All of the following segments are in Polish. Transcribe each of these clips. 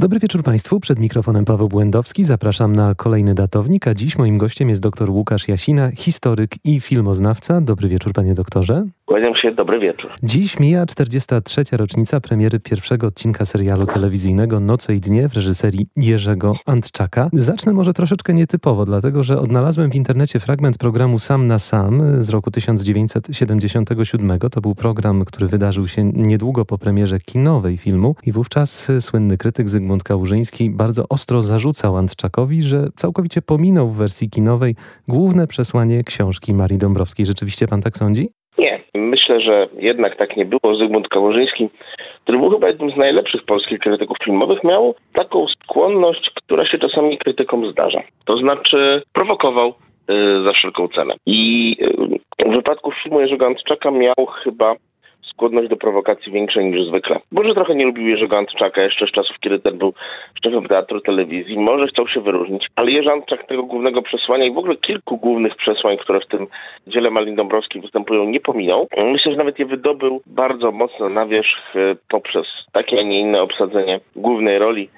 Dobry wieczór Państwu. Przed mikrofonem Paweł Błędowski. Zapraszam na kolejny datownik, a dziś moim gościem jest dr Łukasz Jasina, historyk i filmoznawca. Dobry wieczór, panie doktorze. Kłaniam się, dobry wieczór. Dziś mija 43. rocznica premiery pierwszego odcinka serialu telewizyjnego Noce i Dnie w reżyserii Jerzego Antczaka. Zacznę może troszeczkę nietypowo, dlatego że odnalazłem w internecie fragment programu Sam na Sam z roku 1977. To był program, który wydarzył się niedługo po premierze kinowej filmu i wówczas słynny krytyk Zygmunt Kałużyński bardzo ostro zarzucał Antczakowi, że całkowicie pominął w wersji kinowej główne przesłanie książki Marii Dąbrowskiej. Rzeczywiście pan tak sądzi? Myślę, że jednak tak nie było. Zygmunt Kałużyński, który był chyba jednym z najlepszych polskich krytyków filmowych, miał taką skłonność, która się czasami krytykom zdarza. To znaczy prowokował y, za wszelką cenę. I y, w wypadku filmu Jerzego Antczaka miał chyba skłonność do prowokacji większa niż zwykle. Może trochę nie lubił Jerzego Antczaka jeszcze z czasów, kiedy ten był szefem teatru telewizji. Może chciał się wyróżnić, ale Jerzy Antczak tego głównego przesłania i w ogóle kilku głównych przesłań, które w tym dziele Malin Dąbrowskiej występują, nie pominął. Myślę, że nawet je wydobył bardzo mocno na wierzch e, poprzez takie, a nie inne obsadzenie głównej roli.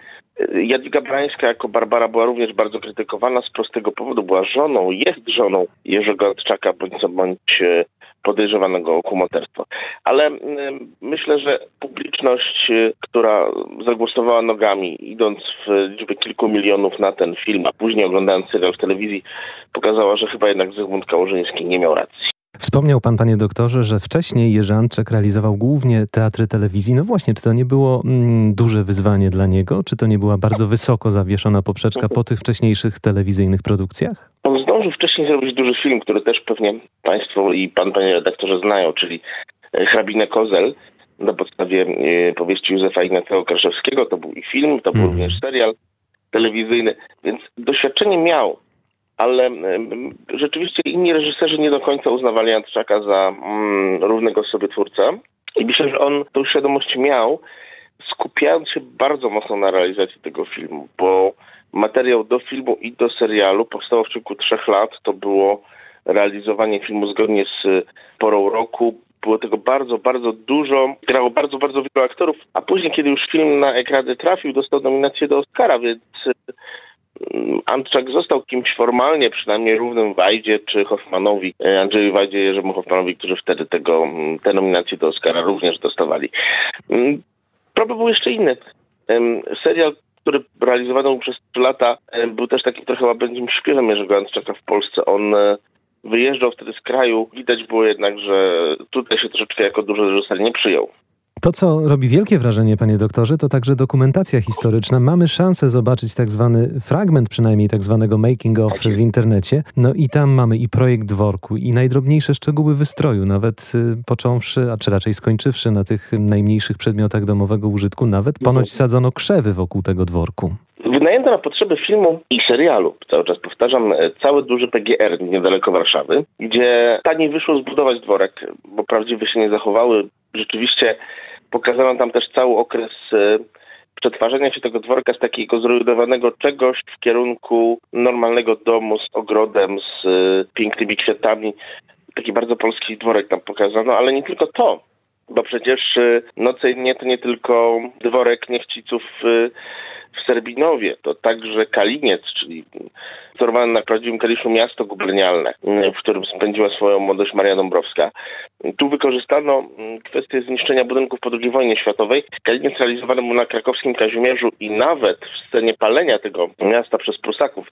E, Jadwiga Brańska jako Barbara była również bardzo krytykowana z prostego powodu. Była żoną, jest żoną Jerzego Antczaka, bądź co bądź e, podejrzewanego o kumoterstwo. Ale myślę, że publiczność, y, która zagłosowała nogami, idąc w liczbę kilku milionów na ten film, a później oglądając serial w telewizji, pokazała, że chyba jednak Zygmunt Kałużyński nie miał racji. Wspomniał pan, panie doktorze, że wcześniej Jerzy Antczek realizował głównie teatry telewizji. No właśnie, czy to nie było mm, duże wyzwanie dla niego? Czy to nie była bardzo wysoko zawieszona poprzeczka po tych wcześniejszych telewizyjnych produkcjach? On zdążył wcześniej zrobić duży film, który też pewnie państwo i pan, panie redaktorze znają, czyli e, Hrabinę Kozel na podstawie e, powieści Józefa Ignacego Kraszewskiego. To był i film, to był mm. również serial telewizyjny, więc doświadczenie miał ale rzeczywiście inni reżyserzy nie do końca uznawali Antczaka za mm, równego sobie twórcę. I myślę, że on tą świadomość miał, skupiając się bardzo mocno na realizacji tego filmu, bo materiał do filmu i do serialu powstało w ciągu trzech lat. To było realizowanie filmu zgodnie z porą roku. Było tego bardzo, bardzo dużo. Grało bardzo, bardzo wielu aktorów. A później, kiedy już film na ekrany trafił, dostał nominację do Oscara, więc Antczak został kimś formalnie, przynajmniej równym Wajdzie czy Hoffmanowi, e, Andrzeju Wajdzie Jerzemu Hoffmanowi, którzy wtedy tego, te nominacje do Oscara również dostawali. Problem był jeszcze inny. Serial, który realizowano przez 3 lata, był też takim trochę łabędzim śpiewem Jerzego Antczaka w Polsce. On e, wyjeżdżał wtedy z kraju. Widać było jednak, że tutaj się troszeczkę jako duży reżyser nie przyjął. To, co robi wielkie wrażenie, panie doktorze, to także dokumentacja historyczna. Mamy szansę zobaczyć tak zwany fragment, przynajmniej tak zwanego making of w internecie. No i tam mamy i projekt dworku, i najdrobniejsze szczegóły wystroju, nawet y, począwszy, a czy raczej skończywszy na tych najmniejszych przedmiotach domowego użytku, nawet ponoć sadzono krzewy wokół tego dworku. Wynajęto na potrzeby filmu i serialu, cały czas powtarzam, e, cały duży PGR niedaleko Warszawy, gdzie taniej wyszło zbudować dworek, bo prawdziwie się nie zachowały. Rzeczywiście Pokazano tam też cały okres e, przetwarzania się tego dworka z takiego zrujnowanego czegoś w kierunku normalnego domu z ogrodem, z e, pięknymi kwiatami. Taki bardzo polski dworek tam pokazano, ale nie tylko to, bo przecież e, Noce i Dnie to nie tylko dworek niechciców w Serbinowie, to także Kaliniec, czyli wzorowane na prawdziwym Kaliszu miasto gubernialne, w którym spędziła swoją młodość Maria Dąbrowska. Tu wykorzystano mm, kwestię zniszczenia budynków po II wojnie światowej. Kaliniec realizowany był na krakowskim Kazimierzu i nawet w scenie palenia tego miasta przez Prusaków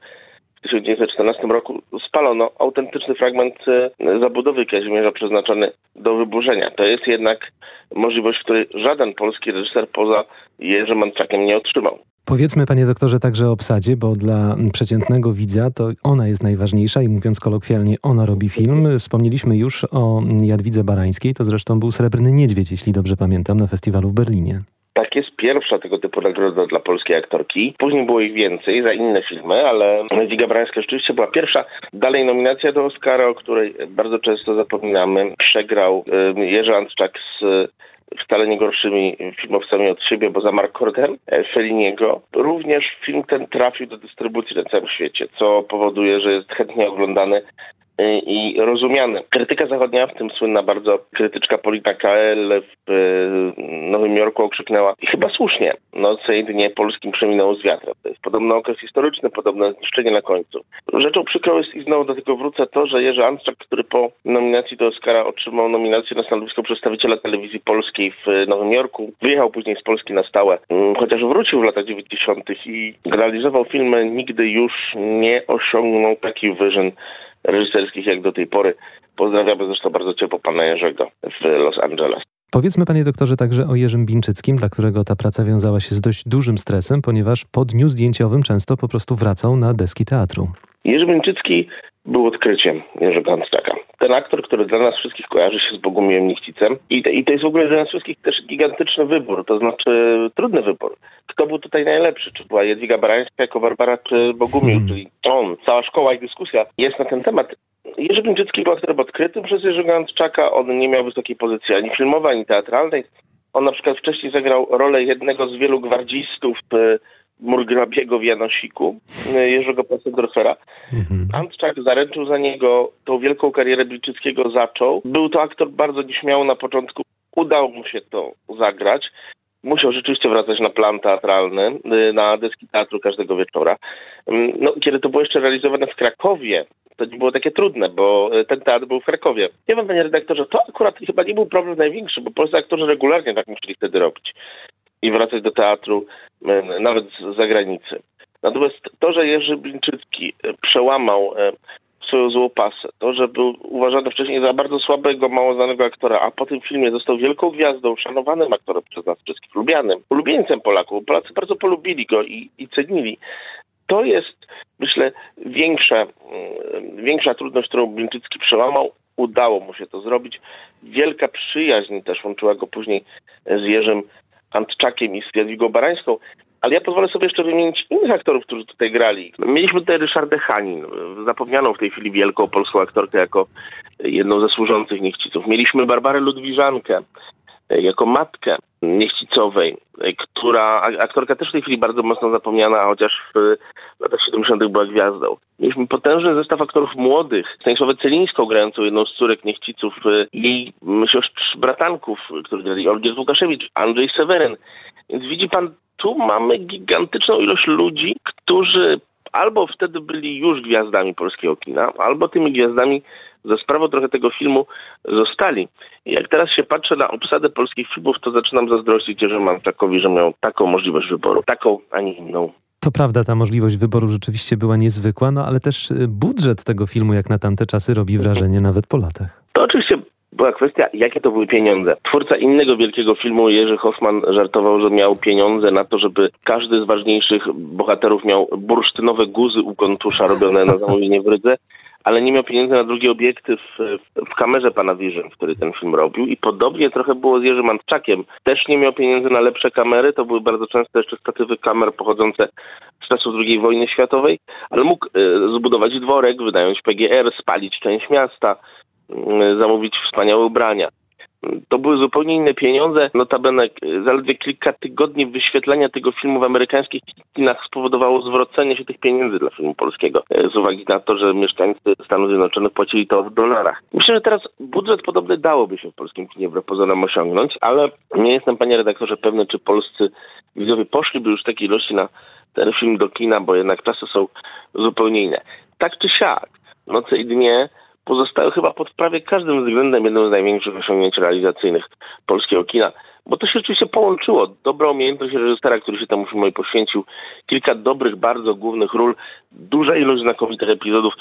w 1914 roku spalono autentyczny fragment e, zabudowy Kazimierza przeznaczony do wyburzenia. To jest jednak możliwość, której żaden polski reżyser poza Jerzym Antczakiem nie otrzymał. Powiedzmy, panie doktorze, także o obsadzie, bo dla przeciętnego widza to ona jest najważniejsza i mówiąc kolokwialnie, ona robi film. Wspomnieliśmy już o Jadwidze Barańskiej, to zresztą był Srebrny Niedźwiedź, jeśli dobrze pamiętam, na festiwalu w Berlinie. Tak, jest pierwsza tego typu nagroda dla polskiej aktorki. Później było ich więcej za inne filmy, ale Jadwiga Barańska rzeczywiście była pierwsza. Dalej nominacja do Oscara, o której bardzo często zapominamy. Przegrał Jerzy Antczak z wcale nie gorszymi filmowcami od siebie, bo za Markordem e, Felliniego również film ten trafił do dystrybucji na całym świecie, co powoduje, że jest chętnie oglądany i rozumiane. Krytyka zachodnia, w tym słynna bardzo krytyczka Polina KL w y, Nowym Jorku okrzyknęła, i chyba słusznie, noce i dnie polskim przeminęło z wiatrem. To jest podobny okres historyczny, podobne zniszczenie na końcu. Rzeczą przykrą jest i znowu do tego wrócę to, że Jerzy Antczak, który po nominacji do Oscara otrzymał nominację na stanowisko przedstawiciela telewizji polskiej w Nowym Jorku, wyjechał później z Polski na stałe, mm, chociaż wrócił w latach 90. i realizował filmy, nigdy już nie osiągnął takich wyżyn reżyserskich jak do tej pory. Pozdrawiamy zresztą bardzo ciepło pana Jerzego w Los Angeles. Powiedzmy, panie doktorze, także o Jerzym Bińczyckim, dla którego ta praca wiązała się z dość dużym stresem, ponieważ po dniu zdjęciowym często po prostu wracał na deski teatru. Jerzy Bińczycki był odkryciem Jerzego Hansczaka. Ten aktor, który dla nas wszystkich kojarzy się z Bogumiłem Nichcicem I, i to jest w ogóle dla nas wszystkich też gigantyczny wybór, to znaczy trudny wybór. Kto był tutaj najlepszy? Czy była Jadwiga Barańska jako Barbara, czy Bogumił, hmm. czyli on. Cała szkoła i dyskusja jest na ten temat. Jerzy Bińczycki był aktorem odkrytym przez Jerzego Hansczaka. On nie miał wysokiej pozycji ani filmowej, ani teatralnej. On na przykład wcześniej zagrał rolę jednego z wielu gwardzistów murgrabiego w Janosiku, e, Jerzego Passendorfera. Mhm. Antczak zaręczył za niego, tą wielką karierę Bilczyckiego zaczął. Był to aktor bardzo nieśmiały na początku. Udało mu się to zagrać. Musiał rzeczywiście wracać na plan teatralny, e, na deski teatru każdego wieczora. Mm, no, kiedy to było jeszcze realizowane w Krakowie, to nie było takie trudne, bo e, ten teatr był w Krakowie. Nie wiem, panie redaktorze, to akurat chyba nie był problem największy, bo polscy aktorzy regularnie tak musieli wtedy robić i wracać do teatru e, nawet z zagranicy. Natomiast to, że Jerzy Blińczycki e, przełamał e, swoją złą pasę, to, że był uważany wcześniej za bardzo słabego, mało znanego aktora, a po tym filmie został wielką gwiazdą, szanowanym aktorem przez nas wszystkich, lubianym, ulubieńcem Polaków. Polacy bardzo polubili go i, i cenili. To jest, myślę, większa, większa trudność, którą Blińczycki przełamał. Udało mu się to zrobić. Wielka przyjaźń też łączyła go później z Jerzym Antczakiem i z Jadwigą Barańską, ale ja pozwolę sobie jeszcze wymienić innych aktorów, którzy tutaj grali. Mieliśmy tutaj Ryszardę Hanin, zapomnianą w tej chwili wielką polską aktorkę jako jedną ze służących niechciców. Mieliśmy Barbarę Ludwiżankę jako matkę niechcicowej, która, aktorka też w tej chwili bardzo mocno zapomniana, chociaż w latach 70. była gwiazdą. Mieliśmy potężny zestaw aktorów młodych. Stanisławę Celińską grającą jedną z córek niechciców, jej siostr bratanków, którzy grali Olgierd Łukaszewicz, Andrzej Seweryn. Więc widzi pan, tu mamy gigantyczną ilość ludzi, którzy albo wtedy byli już gwiazdami polskiego kina, albo tymi gwiazdami za sprawą trochę tego filmu zostali. I jak teraz się patrzę na obsadę polskich filmów, to zaczynam zazdrościć że mam takowi, że miał taką możliwość wyboru, taką, a nie inną. To prawda, ta możliwość wyboru rzeczywiście była niezwykła, no ale też y, budżet tego filmu, jak na tamte czasy, robi wrażenie nawet po latach. To oczywiście była kwestia, jakie to były pieniądze. Twórca innego wielkiego filmu, Jerzy Hoffman, żartował, że miał pieniądze na to, żeby każdy z ważniejszych bohaterów miał bursztynowe guzy u kontusza robione na zamówienie w Rydze ale nie miał pieniędzy na drugi obiektyw w, w kamerze pana Vision, który ten film robił. I podobnie trochę było z Jerzym Antczakiem. Też nie miał pieniędzy na lepsze kamery, to były bardzo często jeszcze statywy kamer pochodzące z czasów II wojny światowej, ale mógł e, zbudować dworek, wynająć PGR, spalić część miasta, e, zamówić wspaniałe ubrania. To były zupełnie inne pieniądze. Notabene zaledwie kilka tygodni wyświetlenia tego filmu w amerykańskich kinach spowodowało zwrócenie się tych pieniędzy dla filmu polskiego. E, z uwagi na to, że mieszkańcy Stanów Zjednoczonych płacili to w dolarach. Myślę, że teraz budżet podobny dałoby się w polskim kinie wbrew pozorom osiągnąć, ale nie jestem, panie redaktorze, pewny, czy polscy widzowie poszliby już w takiej ilości na ten film do kina, bo jednak czasy są zupełnie inne. Tak czy siak, noce i dnie pozostały chyba pod prawie każdym względem jednym z największych osiągnięć realizacyjnych polskiego kina. Bo to się oczywiście połączyło. Dobra umiejętność reżysera, który się temu filmowi poświęcił, kilka dobrych, bardzo głównych ról, duża ilość znakomitych epizodów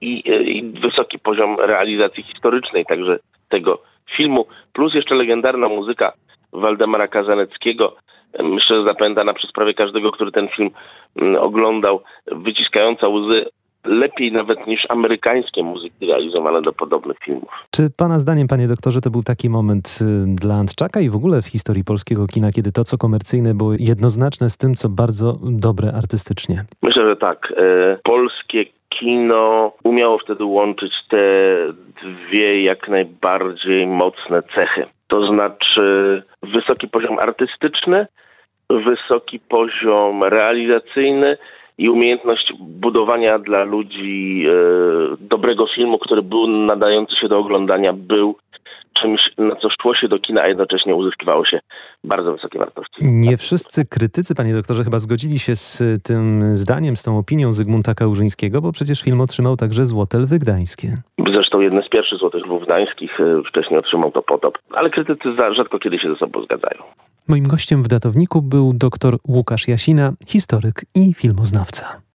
i, i wysoki poziom realizacji historycznej także tego filmu, plus jeszcze legendarna muzyka Waldemara Kazaneckiego, myślę, że zapamiętana przez prawie każdego, który ten film mm, oglądał, wyciskająca łzy lepiej nawet niż amerykańskie muzyki realizowane do podobnych filmów. Czy pana zdaniem, panie doktorze, to był taki moment y, dla Antczaka i w ogóle w historii polskiego kina, kiedy to, co komercyjne było jednoznaczne z tym, co bardzo dobre artystycznie? Myślę, że tak. E, polskie kino umiało wtedy łączyć te dwie jak najbardziej mocne cechy. To znaczy wysoki poziom artystyczny, wysoki poziom realizacyjny i umiejętność budowania dla ludzi e, dobrego filmu, który był nadający się do oglądania, był czymś, na co szło się do kina, a jednocześnie uzyskiwało się bardzo wysokie wartości. Nie wszyscy krytycy, panie doktorze, chyba zgodzili się z tym zdaniem, z tą opinią Zygmunta Kałużyńskiego, bo przecież film otrzymał także Złote Lwy Gdańskie. Zresztą jeden z pierwszych Złotych Lwów Gdańskich e, wcześniej otrzymał to potop, ale krytycy rzadko kiedy się ze sobą zgadzają. Moim gościem w datowniku był dr Łukasz Jasina, historyk i filmoznawca.